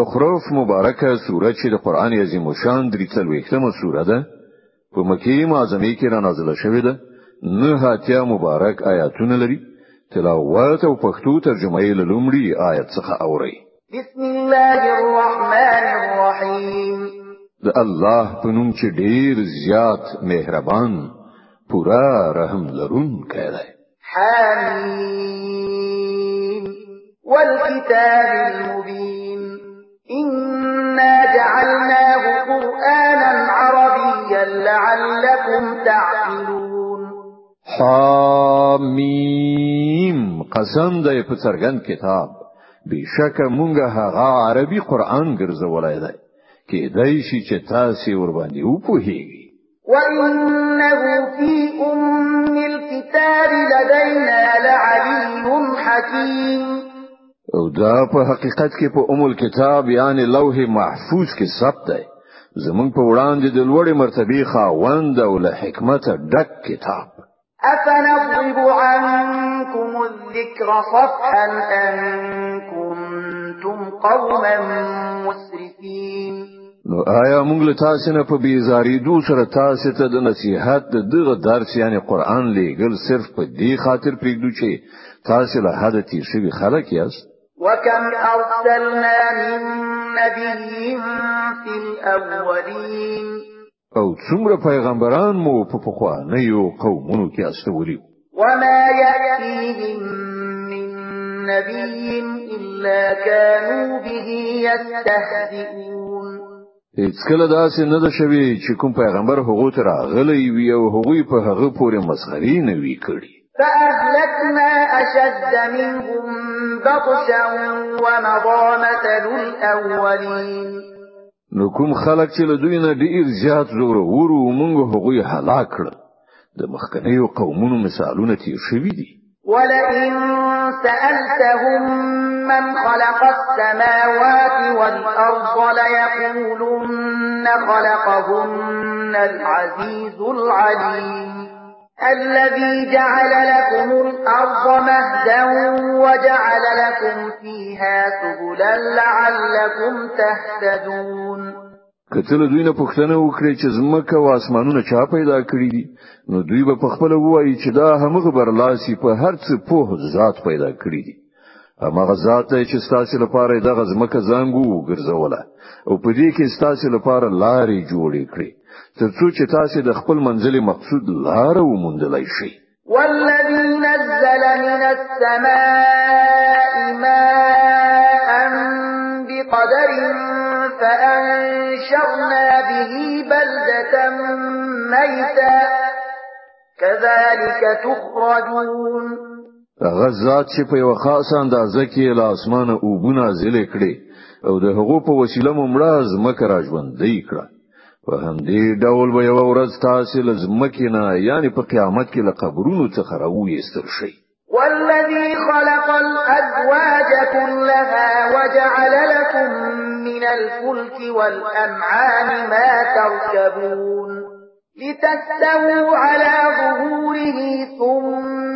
اخروف مبارکه سوره چې د قران عظیم او شان درې څلوېښتمه سوره ده په مکی معظمه کې را نازله شوې ده نه هاتیا مبارک آیاتونه لري تلاوت او پښتو ترجمه یې لومړی آیت څخه اوري بسم الله الرحمن الرحیم د الله په نوم چې ډیر زیات مهربان پورا رحم لرونکی دی حمیم والكتاب المبين إنا جعلناه قرآنا عربيا لعلكم تعقلون حاميم قسم دی په كتاب کتاب بشک مونږه هغه عربي قران ګرځولای دی کې دای شي چې تاسو ور باندې وپوهیږئ وإنه في أم الكتاب لدينا لعليم حكيم او دا په حقیقت کې په ام الكتاب یعنی لوح محفوظ کې ثبت دی زمون په وړاندې د لوړې مرتبه خاوند او له حکمت ډک کتاب أفنضرب عنكم الذكر صفحا أن كنتم قوما مسرفين نو آیا موږ له تاسو نه په بیزاری دو سره تاسو ته د نصيحت دغه درس یعنی قران لیږل صرف په دې خاطر پریږدو چې تاسو له حد تیر شوی خلک یاست وكم أرسلنا من نبي في الأولين او څومره پیغمبران مو په پخوا نه یو قومونو کې استولي وما يأتيهم من نبي إلا كانوا به يستهزئون هیڅ کله داسې نه ده شوی چې کوم پیغمبر هغوی ته راغلی وي او هغوی په هغه پورې مسخري نه وي کړی فأهلكنا أشد منهم بطشا ومضى مثل الأولين نو کوم خلک چې له دوی نه ډیر زیات زور ورو مونږ هغوی هلاک کړل د مخکنیو قومونو مثالونه تیر شوي دي ولئن سألتهم من خلق السماوات والأرض ليقولن خلقهن العزيز العليم الذي جعل لكم الأرض مهدا وجعل لكم فيها سبلا لعلكم تهتدون کته له دوی نه پښتنه وکړي چې زمکه او اسمانونه چا پیدا کړی دي نو دوی به خپل وایي چې دا همغه برلاسي په هر څه په ذات پیدا کړی دي هغه ذات چې ستاسو لپاره دغه زمکه زنګ وګرځوله او په دې کې ستاسو لپاره لارې جوړې کړې ترڅو چې تاسو د خپل منزل مقصود لار وموندلای شئ والذي نزل من السماء ماء بقدر فأنشرنا به بلدة ميتا كذلك تخرجون غزات چې په یو خاصه اندازه کې له اسمانه اوبونه زلې کړې او د هغو په وسیله ممړه زمکه را ژوندۍ کړه په همدې ډول به یو ورځ تاسو لزمکه نه یعنی په قیامت کې له قبرونو څخه راوېستل شئ والذي خلق الأزواج كلها وجعل لكم من الفلك والأنعام ما تركبون لتستووا على ظهوره ثم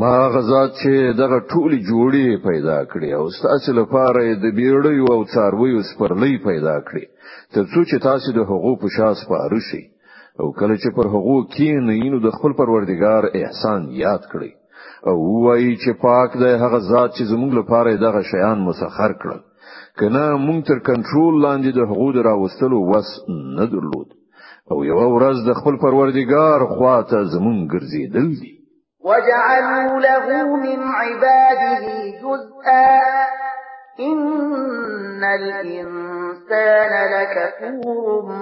ما غزات چې دغه ټولي جوړې پیدا کړې او تاسو لپاره د بیړیو او څارویو سپرلې پیدا کړې ترڅو چې تاسو د حقوق په شاس پاره شي او کله چې پر حقوق کې نه یینو د خپل پروردگار احسان یاد کړئ او وایي چې پاک دی هغه ذات چې زموږ لپاره دغه شیان مسخر کړل کله موږ تر کنټرول لاندې د حقوق راوستلو وس نه درلود او یو ورځ د خپل پروردگار خواته زموږ ګرځیدل دي وجعلوا له من عباده جزءا إن الإنسان لكفور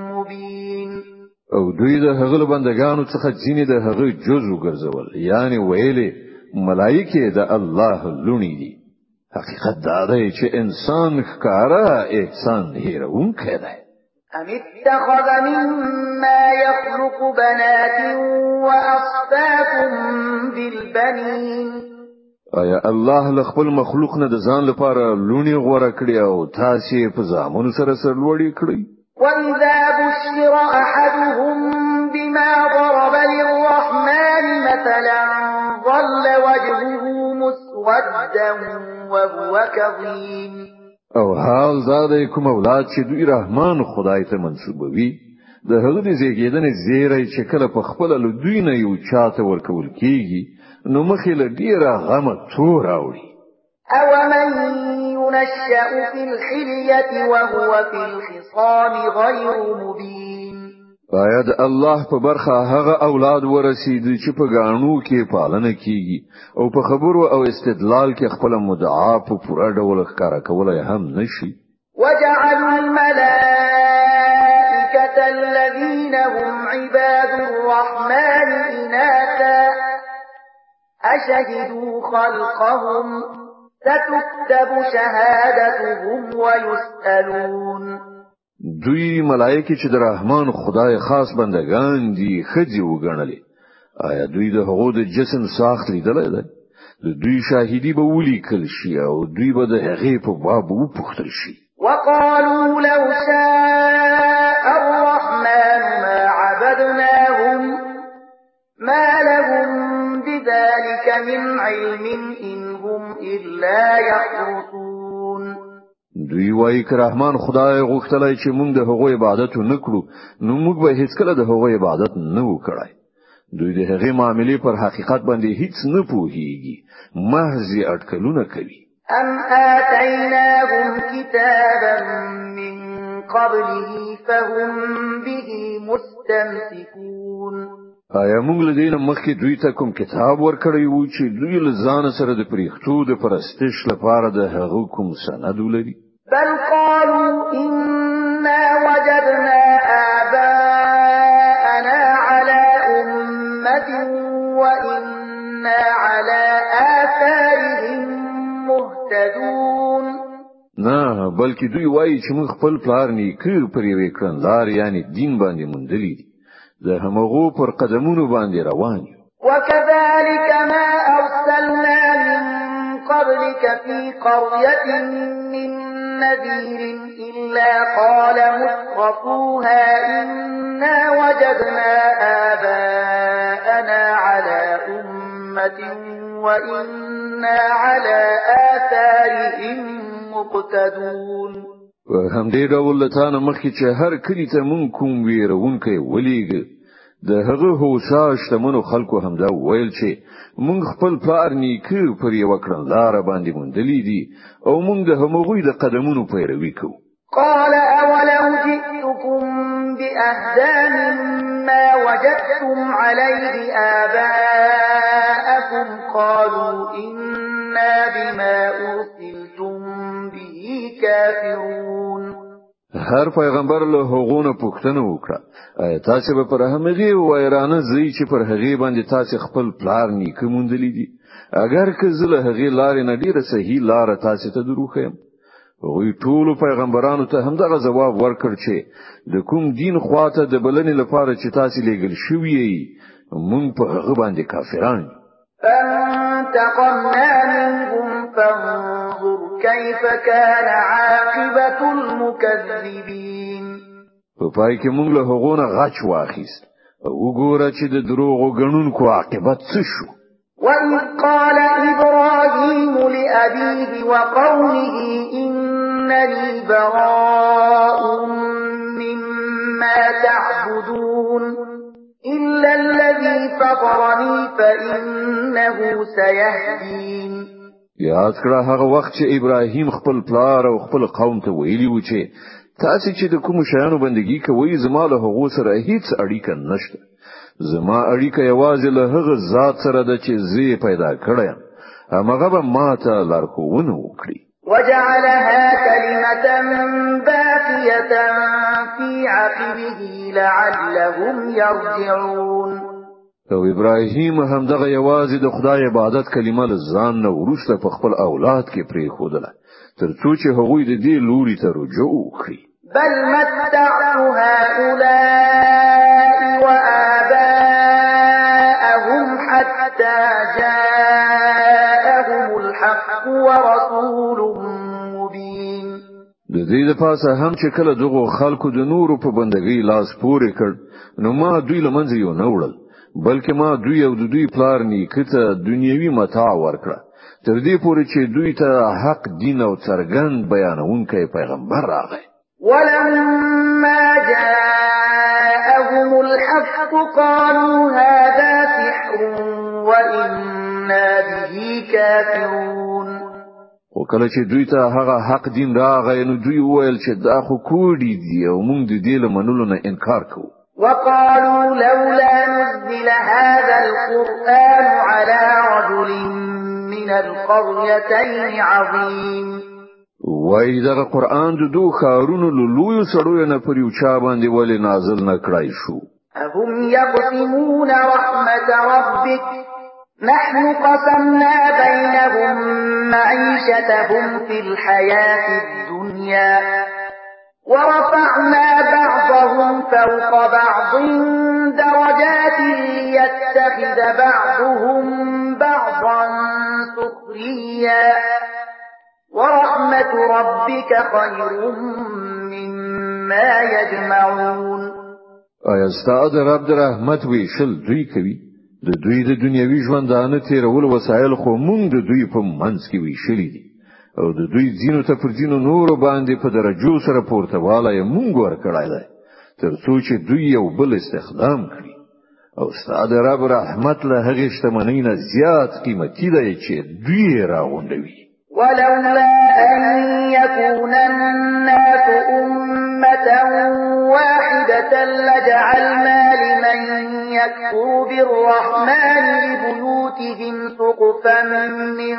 مبين او دوی د هغه بندگانو څخه ځینې د هغه جز وګرځول یعنی ویلې ملائکه د الله لونی دي حقیقت دا دی چې انسان ښکارا احسان هیرونکی دی أم اتخذ مما يخلق بنات وأصفاكم بالبنين ایا الله له خپل مخلوق نه د ځان لپاره لونی غوړه کړی او تاسي په زامن سره سرلوړی کړی وَإِذَا بُشِّرَ أَحَدُهُم بِمَا ضَرَبَ لِلرَّحْمَنِ مَثَلًا ظَلَّ وَجْهُهُ مُسْوَدًّا وَهُوَ كَظِيمٌ او حال دا د کوم اولاد چې دوی رحمان خدای ته منسوبوي د هغه د زیږیدنې زیری چې کله په خپل له دوی نه یو چاته ورکول کیږي نو مخې له ډیره غمه تور راوړي او من ينشأ في الحلية وهو في الخصام غير مبين باید الله په برخه هغه اولاد ورسیږي چې په غاڼو کې پالنه کیږي او په خبرو او استدلال کې خپل مدعا په پوره ډول ښکارا کولای هم نشي وجعلوا الملائكة الذين هم عباد الرحمن إناثا أشهدوا خلقهم ستكتب شهادتهم ويسألون دوی ملائکه چې د رحمان خدای خاص بندگان دي خځي وګڼلې آیا دوی د هغو د جسم ساخت لیدل ده د دوی شاهدی به ولیکل شي او دوی به د هغې په باب وپوښتل شي وقالوا لو شاء الرحمن ما عبدناهم ما لهم بذلك من علم إن هم إلا يخرصون دوی وایي که رحمان خدای غوښتلای چې موږ د هغو عبادت نکړو نو موږ به هیڅکله د هغو عبادت نه وکړای دوی د هغې معاملې پر حقیقت باندې هیڅ نه پوهیږي محض اټکلونه کوي ام آتیناهم کتابا من قبله فهم به مستمسکون ایا موږ له دې نه مخکې دوی ته کوم کتاب ورکړی وو چې دوی له ځان سره د پریختو د پرستش لپاره د هغو کوم سند ولري بل قالوا إنا وجدنا آباءنا على أمة وإنا على آثارهم مهتدون نا بلکې دوی وایي چې موږ خپل پلار نیکه پر یوې کړندلار یعنی دین باندې مونږ دي زه هم غو پر قدمونو باندې روان یو وكذلك ما أرسلنا من قبلك في قرية من نذير إلا قال مترفوها إنا وجدنا آباءنا على أمة وإنا على آثارهم مقتدون وهم دې ډول لته مخکې چې هر کلی ته مونږ کوم ولېږه د هغه هوسا شتمنو خلکو همدا ویل چې مونږ خپل پلار نیکه پر یو کړن لار باندې مونډلې دي او مونږ د همغوی د قدمونو پیروي کوو قال اولو جئتكم باهدى مما وجدتم عليه اباءكم قالوا انا بما ارسلتم به كافرون هر پیغمبر له حقوقو پوښتنه وکړه تاسو به پر همغه وایرانه زی چې پر هغه باندې تاسو خپل پلار نیکه مونډلې دي اگر که زه له هغه لارې نه ډیره صحیح لار تاسو ته دروخم وی ټول پیغمبرانو ته هم دغه جواب ورکړ چې د کوم دین خواته د بلنې لپاره چې تاسو لېګل شوی مونږ په هغه باندې کافران انتقمنا منهم فانظر كيف كان عاقبة المكذبين په پای کې موږ له غچ واخیست چې د عاقبت څه شو إِبْرَاهِيمُ لِأَبِيهِ وَقَوْمِهِ إِنَّنِي بَرَاءٌ مِّمَّا تَعْبُدُونَ إِلَّا الَّذِي فَطَرَنِي فَإِنَّهُ سَيَهْدِينِ یاد کړه هغه وخت چې ابراهیم خپل پلار او خپل قوم ته ویلی و چې تاسو چې د کوم شیانو بندگی کوي زما له هغه سره هیڅ اړیکه نشته زما اړیکه یوازې له هغه ذات سره ده چې زی پیدا کړم هغه به ما ته لارښوونه وکړي وجعلها كلمة باقية في عقبه لعلهم يرجعون او ابراهیم هم دغه یوازې د خدای عبادت کلمه لزان نه ورشته په خپل اولاد کې پری خودله ترڅو چې هغوی د دې لوري ته رجوع وکړي بل متعت هؤلاء وآباءهم حتى جاءهم الحق ورسول مبين د دې د پاسه هم چې کله دغه خلکو د نورو په بندګۍ لاس پورې کړ نو ما دوی لمنځه یو نه وړل بلکې ما دوی او د دوی پلار نیکته دنیوي متاع ورکړه تر دې پورې چې دوی ته حق دین او څرګند بیانونکی پیغمبر راغی ولما جاءهم الحق قالوا هذا سحر وإنا به كافرون او کله چې دوی ته هغه حق دین راغی نو دوی وویل چې دا خو کوډی دی او موږ د دې له منلو نه انکار کوو وقالوا لولا نزل هذا القرآن على رجل من القريتين عظيم وای دا قرآن د دوه خارونو لولوی سړیو نه پر یو چا باندې ولې نازل نه کړای شو هم یقسمون رحمت نحن قسمنا بينهم معيشتهم في الحياة الدنيا ورفعنا بعضهم فوق بعض درجات ليتخذ بعضهم بعضا سخريا ورحمة ربك خير مما يجمعون آیا ستاسو د رب د رحمت ویشل دوی کوي د دوی د دنیوي ژوندانه تیرول وسایل خو مونږ د دوی په منځ کې ویشلې دي او د دوی زینو ته پر زینو نور باندې په درجو سره پورته والای مونږ ور کړای دی تر څو چې دوی یو بل استخدام کړي او استاد رب رحمت له هغه شتمنۍ نه زیات قیمتي دی چې دوی راغونډوي ولولا ان يكون الناس امه واحده لجعلنا لمن يكفر بالرحمن لبيوتهم سقفا من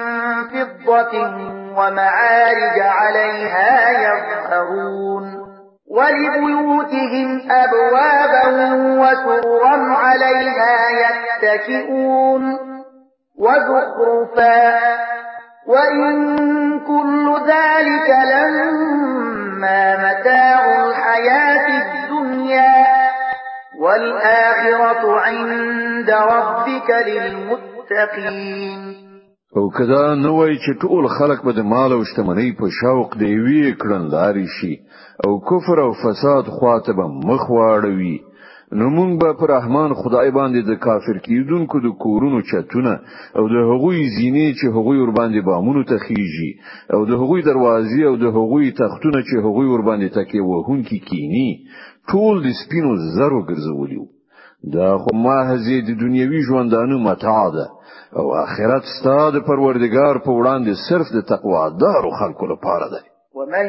فضه ومعارج عليها يظهرون ولبيوتهم أبوابا وسرا عليها يتكئون وزخرفا وإن كل ذلك لما متاع الحياة الدنيا والآخرة عند ربك للمتقين او کدا نو وای چې ټول خلک به د مال او شتمنۍ په شوق دی وی کړنلاري شي او کفر او فساد خواته به مخ واړوي نو مونږ به پر رحمان خدای باندې د کافر کیدونکو د کورونو چتونه او د هغوی زینې چې هغوی ور باندې بامونو تخیږي او د هغوی دروازې او د هغوی تختونه چې هغوی ور باندې تکي وهون کی کینی ټول د سپینو زرو ګرځولیو دا خو محض د دنیوي ژوندانه متاع ده او آخرت ستاد پروردگار په وړاندې صرف د تقوا دارو خلکو لپاره ده ومن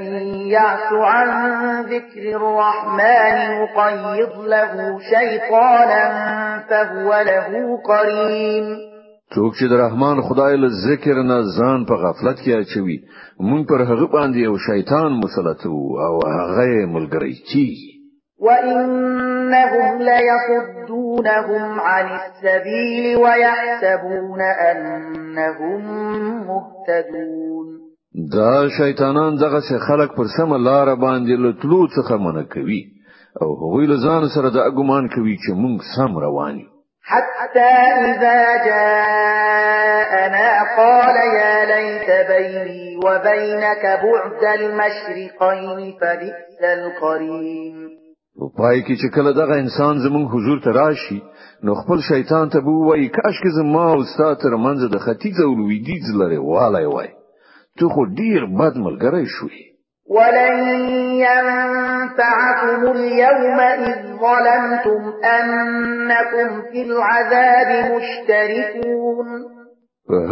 يعش عن ذكر الرحمن يقيض له شيطانا فهو له قرين څوک چې د رحمان خدای له ذکر نه ځان په غفلت کې اچوي مونږ پر هغه باندې یو شیطان مسلط وو او هغه ملګری چی وإنهم ليصدونهم عن السبيل ويحسبون أنهم مهتدون دا شیطانان دغه څخه خلق پر سم را باندې لټلو څخه من کوي او هغوی له ځان سره د اګمان کوي چې مونږ سم روان یو حتى إذا جاءنا قال يا ليت بيني وبينك بعد المشرقين فبئس القرين په پای کې چې کله دغه انسان زمون حضور ته راشي نو خپل شیطان ته وایي کاش کې زما او ستاسو ترمنځ د ختیځ او لویدیځ لري والای وای ته خو ډیر بد ملګری شوې ولن ينفعكم اليوم إذ ظلمتم أنكم في العذاب مشتركون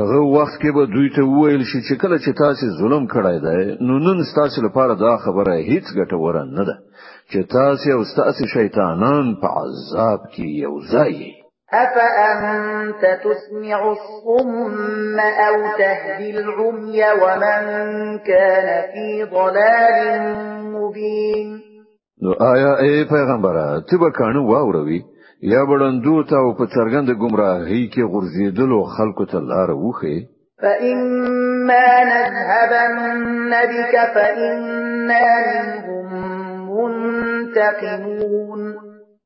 هغه وخت کې به دوی ته وویل شي چې کله چې تاسو ظلم کړای دی نو نن تاسو لپاره دا خبره هیڅ ګټه ور نه ده چې تاسو او تاسو شیطانان په عذاب کې یو ځای أفأنت تسمع الصم أو تهدي العمي ومن كان في ضلال مبين نو آیا اے پیغمبره ته به کانو روی یا بلندو ته پا په څرګند گمراهي کې غرزیدلو خلکو ته لار وخه فإما نذهبن بك فإنا منهم منتقمون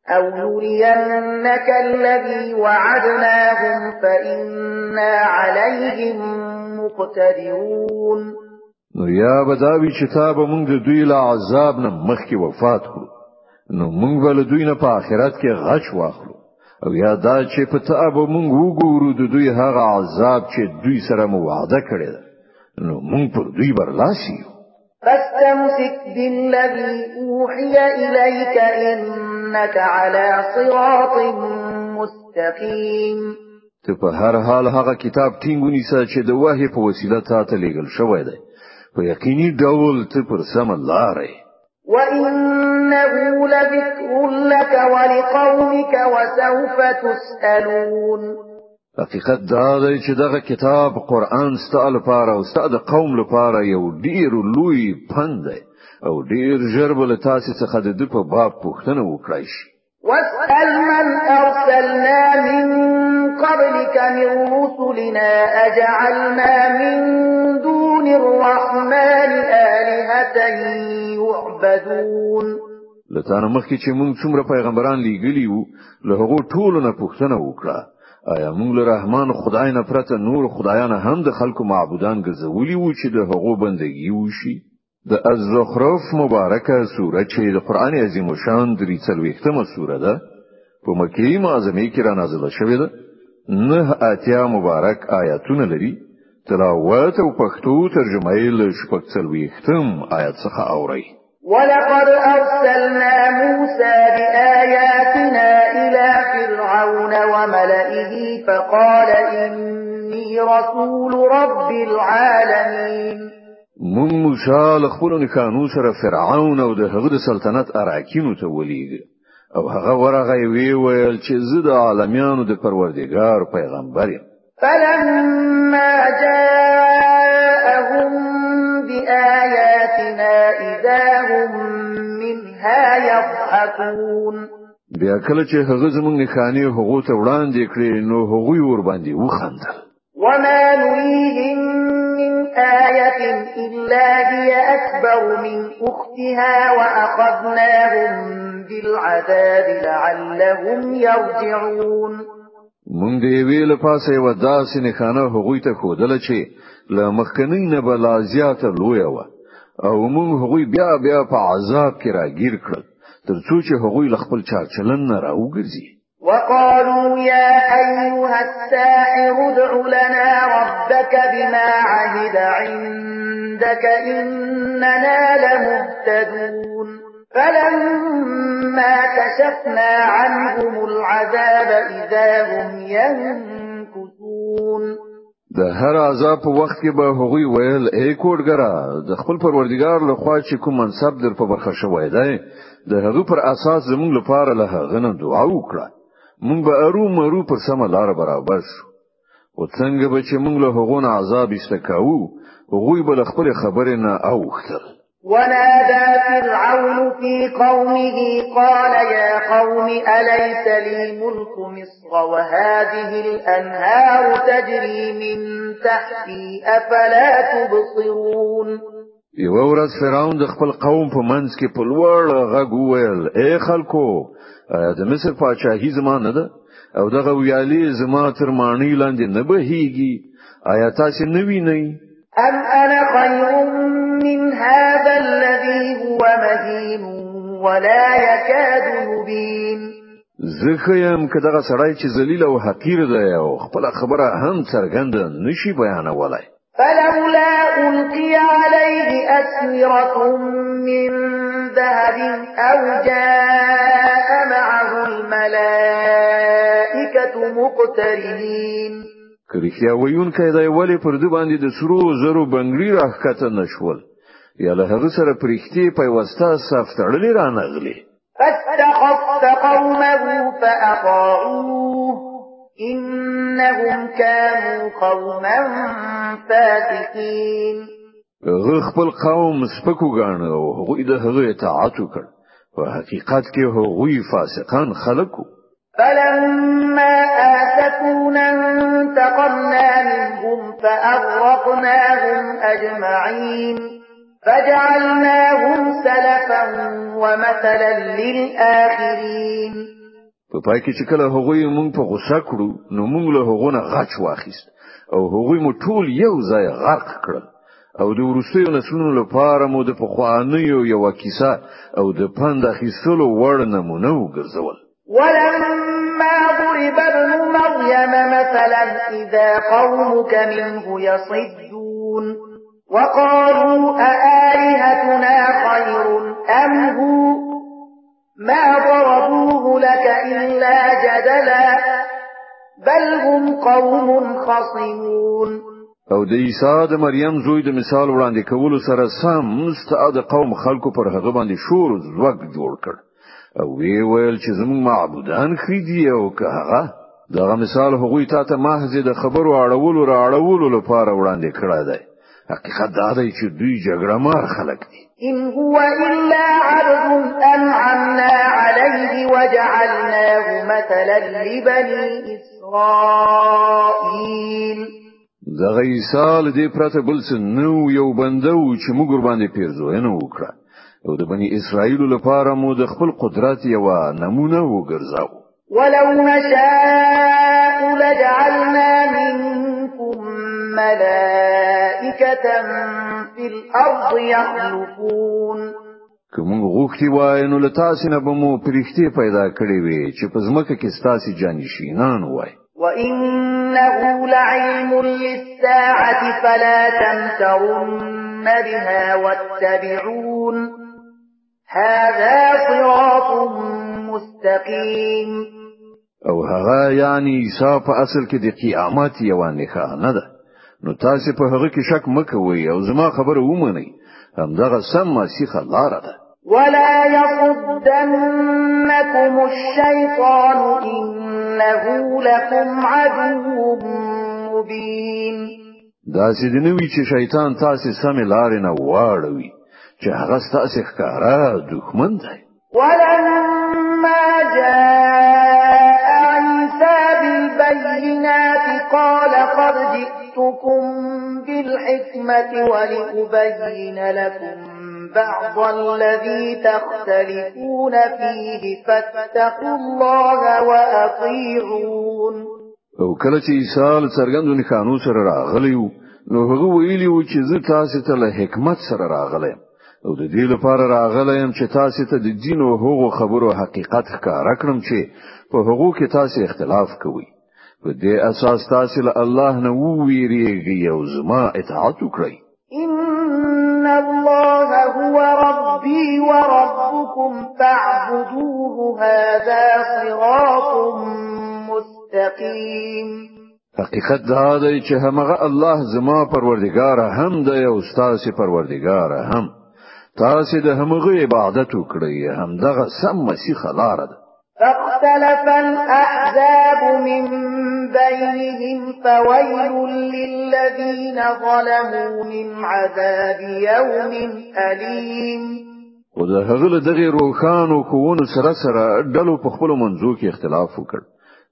أو يرينك الذي وعدناهم فإنا عليهم مقتدرون نو یا بداوی چې تا به موږ د دوی له عذاب نه مخکې وفات کړو نو موږ به له دوی نه په آخرت کې غچ واخلو او یا دا چې په تا به موږ وګورو د دوی هغه عذاب چې دوی سره مو وعده کړی نو موږ پر دوی برلاسي یو فاستمسك بالذي أوحي إليك إنك على صراط مستقيم ته په هر حال هغه کتاب ټینګونی سره چې د واهې په وسیله تا ته لیږل شوی دی په یقیني ډول ته پر سم لارې انه لَذِكْرٌ لَكَ وَلِقَوْمِكَ وَسَوْفَ تُسْأَلُونَ حقیقت دا دی چې دغه کتاب قران ستاسو لپاره او ستاسو قوم لپاره یو ډیر لوی پند دی او ډیر جربل تاسو څخه د دې په باب پوښتنه وکړئ شي واسأل من أرسلنا من قبلك من رسلنا أجعلنا من دون الرحمن آلهة يعبدون لتانه مخکې چې موږ څومره پیغمبران لیږلي وو له هغه ټولو نه پوښتنه وکړه آیا موږ له رحمان خدای نه پرته نور خدایان هم د خلکو معبودان ګرځولي وو چې د هغو بندگی وشي د الزخرف مبارکه سوره چې د قران عظیم شان درې څلويختمه سوره ده په مکی معظمه کې را نازله شوې ده نه اتیا مبارک آیاتونه لري تلاوت او پښتو ترجمه یې له شپږ څلويختم آیات څخه اوري ولقد ارسلنا موسى بآياتنا وملئه فقال إني رسول رب العالمين من مشال له خپل نکانو سره فرعون او د هغه د سلطنت اراکینو ته ولیږ او هغه ورغه وی ویل چې زه د عالمیانو د پروردگار پیغمبر یم فلما جاءهم بآياتنا إذا هم منها يضحكون بیا کله چې هغه زمونږ خاني حقوق ته وړاندې کړې نو هغوی ور باندې وخندل وما نريهم من آية إلا هي أكبر من أختها وأخذناهم بالعذاب لعلهم يرجعون مونږ دی ویل پاسه و داسې نه خانه هغوی ته خودل چې لمخکنی نه بلا زیاته لوی و او مونږ هغوی بیا بیا په عذاب کې راګیر کړل ترڅو چې هغوی له خپل چال چلن نه راوګرځي وقالوا يا أيها الساحر ادع لنا ربك بما عهد عندك إننا لمهتدون فلما كشفنا عنهم العذاب إذا هم ينكثون د هر عذاب په وخت کې به هغوی ویل ای کوډګرا د خپل پروردګار له خوا چې کوم منصب در په برخه شوی دی د هغه پر اساس زموږ لپاره له هغه دعا وکړه مونږ به ارو مرو پر سم لار برابر شو او څنګه به چې مونږ له هغه نه عذاب استکاو غوی به خپل خبره نه اوختل ونادى فرعون في قومه قال يا قوم أليس لي ملك مصر وهذه الأنهار تجري من تحتي أفلا تبصرون یو ورځ فرعون د خپل قوم په منځ کې په لوړ غږ وویل اے خلکو د مصر پاچاهي زما نه ده او دغه ویالي زما تر مانی لاندې نه بهيږي آیا تاسو نه وینئ ام انا خير من هذا الذي هو مهين ولا يكاد يبين زخیم که دغه سړی چې ذلیل او حقیر دی او خپل خبره هم څرګند نشي بیانولای فلولا ألقي عليه أسورة من ذهب أو جاء معه الملائكة مقترنين کرخیا ویون کې دا یوالې پر دې باندې د سرو زرو بنګړي راخته نشول یا له هغه سره پرختي پیوسته صف تړلې رانغلي فاستخف قومه فأطاعوه إنهم كانوا قوما فاسقين هغه القوم قوم سپکو ګاڼه او هغه د هغه اطاعت وکړ په حقیقت کې هغه فاسقان خلقو فلما آتتونا انتقمنا منهم فأغرقناهم أجمعين فجعلناهم سلفا ومثلا للآخرين په پای کې چې کله هغوی مونږ په غوسه کړو نو مونږ له هغو نه غچ واخیست او هغوی مو ټول یو ځای غرق کړل او د ورسیو نسلونو لپاره مو د پخوانیو یو کیسه او د پند اخیستلو وړ نمونه وګرځول ولما ضرب ابن مريم مثلا إذا قومك منه يصدون وقالوا أآلهتنا خير أم هو ما إلا جدلا بل هم قوم خصمون او د عیسی د مریم زوی د مثال وړاندې کولو سره سم ست د قوم خلکو پر هغه باندې شور زوګ جوړ کړ او وی ویل چې زموږ معبودان خېدی او که هغه دغه مثال هغوی ته ته محض د خبرو اړولو را اړولو لپاره وړاندې کړی دی حقیقت دا دی چې دوی جګړه مار خلک دي ان هو الا عبد انعمنا عليه وجعلناه مثلا لبني اسرائيل دا عیسی له دې پرته بل څه نو یو بندو چې موږ ور باندې پیرځوینه وکړه او د بنی اسرائیل لپاره مو د خپل قدرت یو نمونه وګرځاو ولو نشاء لجعلنا من ملائكة في الأرض يخلفون كم موږ غوښتي وای نو له تاسو نه به پیدا وي چې په ځمکه کې ستاسو جانشینان وای وَإِنَّهُ لَعِلْمٌ لِلسَّاعَةِ فَلَا تَمْتَرُنَّ بِهَا وَاتَّبِعُونِ هَذَا صِرَاطٌ مُسْتَقِيمٌ او هغه يعني عیسی په اصل كده قيامات قیامت ده نو تاسو په هغه کې شک مکوئ او زما خبره ومنئ همدغه سم مسیح لار ده ولا يصدنكم الشيطان انه لكم عدو مبين دا چې دنوي چې شیطان تاسو سم لار نه واړوي چې هغه تاسو ښکارا دښمن دی ولما جاء عيسى بالبينات قال قد جئت ربكم بالحكمة ولأبين لكم بعض الذي تختلفون فيه فاتقوا الله وأطيعون او کله چې عیسی څرګندو نښانو سره راغلی نو هغه ویلی و چې زه تاسو ته له حکمت سره راغلی او د دې لپاره راغلی يم چې تاسو ته د دین او هغو خبرو حقیقت ښکارا کړم چې په هغو کې تاسو اختلاف کوئ په دې اساس تاسو له الله نه وویریږئ او زما اطاعت وکړئ ان الله هو ربي وربكم فاعبدوه هذا صراط مستقيم حقیقت دا دی چې همغه الله زما پروردگار هم دی او تاسو پروردگار هم تاسو د همغه عبادت وکړئ همدغه سم مسیح لاره ده فاختلف الأحزاب من بينهم فويل للذين ظلموا من عذاب يوم أليم او هغل هغه روخان روخانو کوونو سره سره ډلو په خپل منځو کې اختلاف وکړ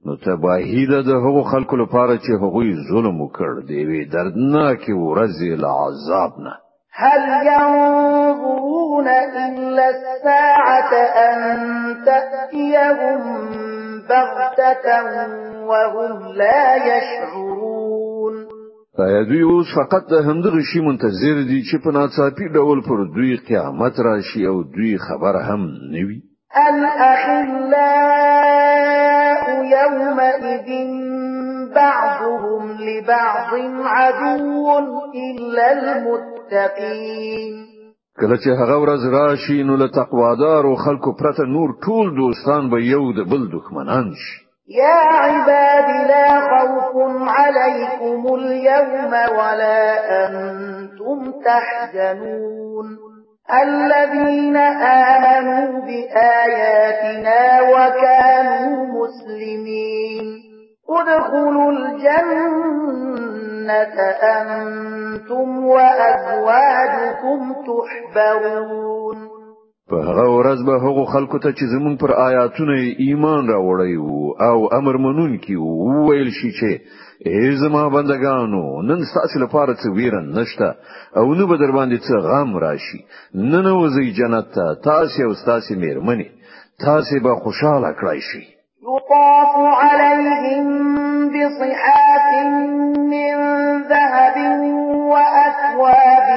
نو تباهی ده د هغو خلکو لپاره چې هغوی ظلم وکړ دی وی دردناک ورځ له عذاب نه هل ينظرون ينظرون إلا الساعة أن تأتيهم بغتة وهم لا يشعرون دوی اوس فقط د همدغه شی منتظر دي چې په ناڅاپي ډول پر دوی قیامت راشي او دوی خبر هم نوي الأخلاء يومئذ بعضهم لبعض عدو إلا المتقين کله چې هغه ورځ راشي نو له تقوا دار او خلکو پرته نور ټول دوستان به یو د بل دښمنان شي يا عباد لا خوف عليكم اليوم ولا أنتم تحزنون الذين آمنوا بآياتنا وكانوا مسلمين ادخلوا الجنة أنتم وأزواجكم تحبرون په هغه ورځ به هغو خلکو ته چې زمون پر آیاتونه ایمان راوړی وو او امر منون کی وو ویل شي چې ای زما بندگانو نن ستاسو لپاره څه ویره نشته او نو به در باندې څه غم راشي نن وځي جنت ته تاسو او تاسو میرمنې تاسو به خوشاله کړئ شئ يطاف عليهم بصحات من ذهب وأكواب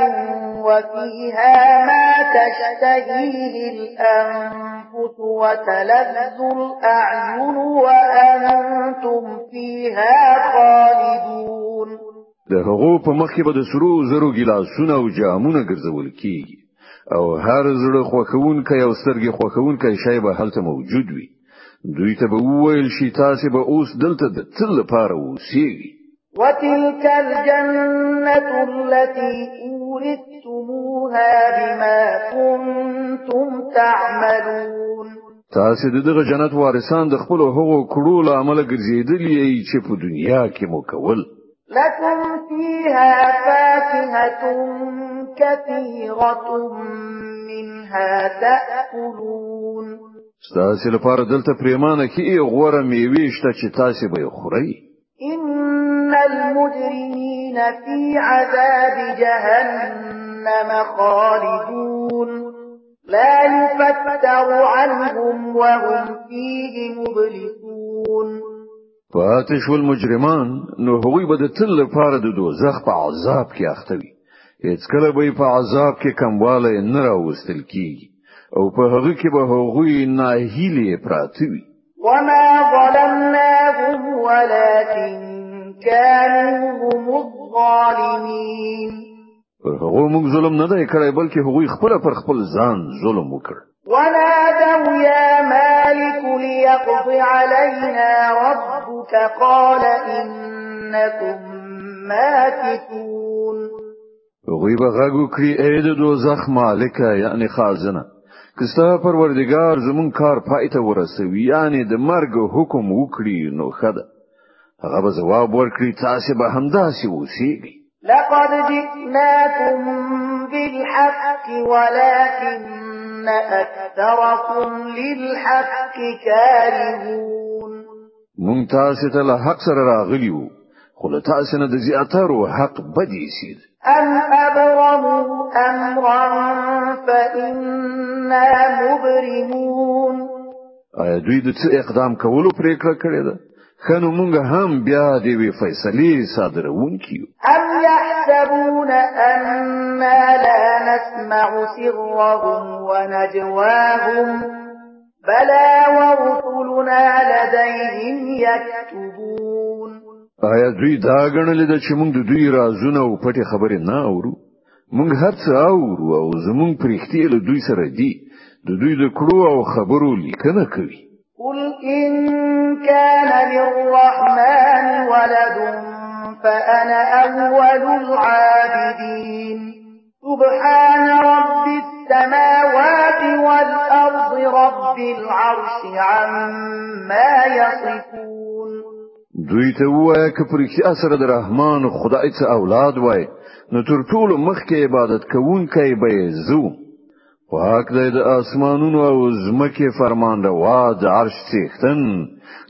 وفيها ما تشتهيه الأنفس وتلذ الأعين وأنتم فيها خالدون د هغو په مخ کې به د سرو زرو ګلاسونه او جامونه ګرځول کیږي او هر زړه خوښونکی او سترګې خوښونکی شی به هلته موجود وي دوی ته وویل شي تاسو به اوس دلته د تل لپاره اوسئ وتلك الجنة التي أورثتموها بما كنتم تعملون تاسو دغه جنت وارثان د خپل هغو کړو له عمل ګرځیدلې چې په دنیا کې مو کول لكم فيها فاكهة كثيرة منها تأكلون ستاسو لپاره دلته پریمانه کې غوړه میوه شته چې تاسو به خورئ ان المجرمین فی عذاب جهنم خالدون لا يفتر عنهم وهم فيه مبلسون فاتش والمجرمان نو هغوی به د تل لپاره د دوزخ په عذاب کې اخته وي هیڅ کله به په عذاب کې کمواله نه راوستل کیږي او په هغه کې به هغوی ناهیلي پراته وي وما ظلمناهم ولكن كانوا هم الظالمين هغوی موږ ظلم نه دی کړی بلکې هغوی خپل پر خپل ځان ظلم وکړ ونادوا يا مالك ليقض علينا ربك قال إنكم ماكثون غیبه غاگو کری اید دوزخ مالك يعني خازنه کستا پروردگار زمون کار پایته ورسوي یعنی د مرګ حکم وکړي نو خدا هغه به جواب ورکړي تاسو به همداسې اوسئ لقد جئناكم بالحق ولكن أكثركم للحق كارهون مون تاسو ته له حق سره راغلیو خو له تاسو نه د زیاترو حق بدی سید ان ابرموا أمرا فإنا مبرمون آیا دوی د څه اقدام کولو پریکړه کړې ده خنو مونږ هم بیا دی وی فیصلې صادرونکي ام يحسبون ان لا نسمع سرهم ونجواهم بلا ورسلنا لديهم يكتبون آیا دوی دا غنل د چې مونږ د دوی رازونه او پټي خبرې نه اورو مونږ هر څه اورو او زمونږ پرښتې له دوی سره دی د دوی د کړو او خبرو لیکنه کوي قل ان كان للرحمن ولد فانا اول العابدين سبحان رب السماوات والارض رب العرش عما يصفون دوی ته وایه که پر رښتیا سره د رحمان خدای څخه اولاد وای نو تر ټولو مخکې عبادت کوونکی به زو پاک دی د اسمانونو او زمکه فرمان روا د عرش څښتن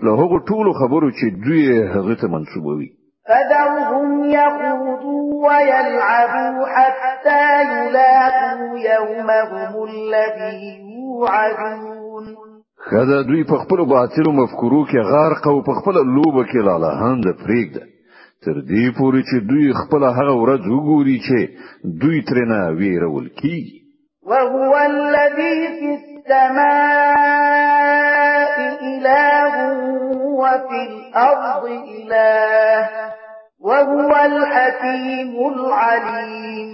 له هغو ټولو خبرو چې دوی هغه ته منسوبوي فذرهم يخوضوا ويلعبوا حتى يلاقوا يومهم الذي يوعدون خدا دوی په خپل باطل او مفکورو کې غرق او په خپل لوبه کې لاله هند پرېږده تر دې پورې چې دوی خپل هغه ورځ وګوري چې دوی ترنه ویرول کی وهو الذي في السماء إله وفي الأرض إله وهو الحكيم العليم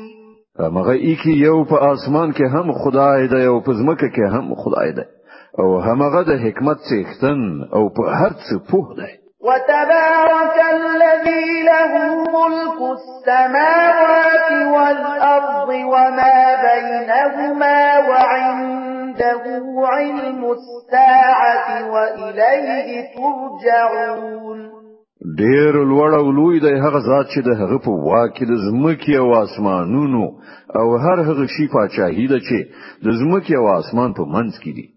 مغه ایکی یو په اسمان کې هم خدای دی او په ځمکه کې هم خدای دی او همغه د حکمت څښتن او په هر څه پوه دی وتبارك الذي له ملك السماوات والأرض وما بينهما وعنده علم الساعة وإليه ترجعون ډیر لوړ او لوی دی هغه ذات چې د هغه په واکې د زمکه او اسمانونو او هر هغه شی پاچاهی ده چې د زمکه او اسمان په منځ کې دی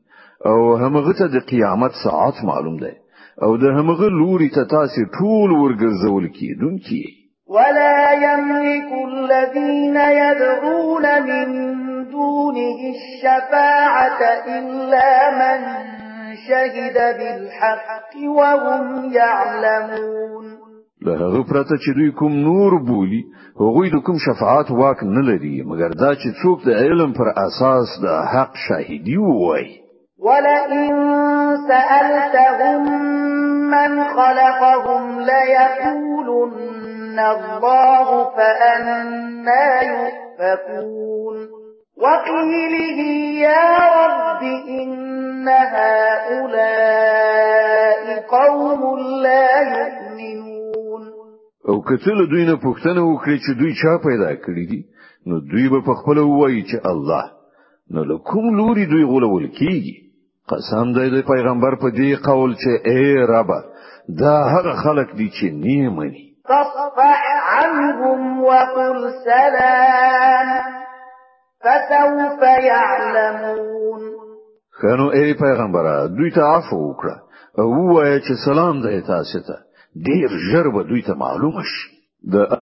او همغه ته د قیامت ساعت معلوم ده او د همغه لوري ته تاسو ټول ورګرځول کیدونکي ولا يملك الذين يدعون من دونه الشفاعة إلا من شهد بالحق وهم يعلمون له هغه پرته چې دوی کوم نور بولی هغوی د کوم شفاعت واک نه لري مګر دا چې څوک د علم پر اساس د حق شاهدی وای وَلَئِن سَأَلْتَهُم مَّنْ خَلَقَهُمْ لَيَقُولُنَّ اللَّهُ فأنا يُؤْفَكُونَ وَقِيلِهِ يَا رَبِّ إِنَّ هَٰؤُلَاءِ قَوْمٌ لَّا يُؤْمِنُونَ او کتل دوی نه پوښتنه وکړي چې دوی چا پیدا کړی دي نو دوی به په خپل وایي چې الله نو له کوم لوري دوی غولول کیږي قسم دی د پیغمبر په دی قول چې اے رب دا هغه خلق دي چې نیمني فاصفع عنهم وقل سلام فسوف يعلمون کنو اے پیغمبر دوی ته عفو وکړه او وایي چې سلام دی تاسو ته ډیر ژر به دوی ته معلوم شي د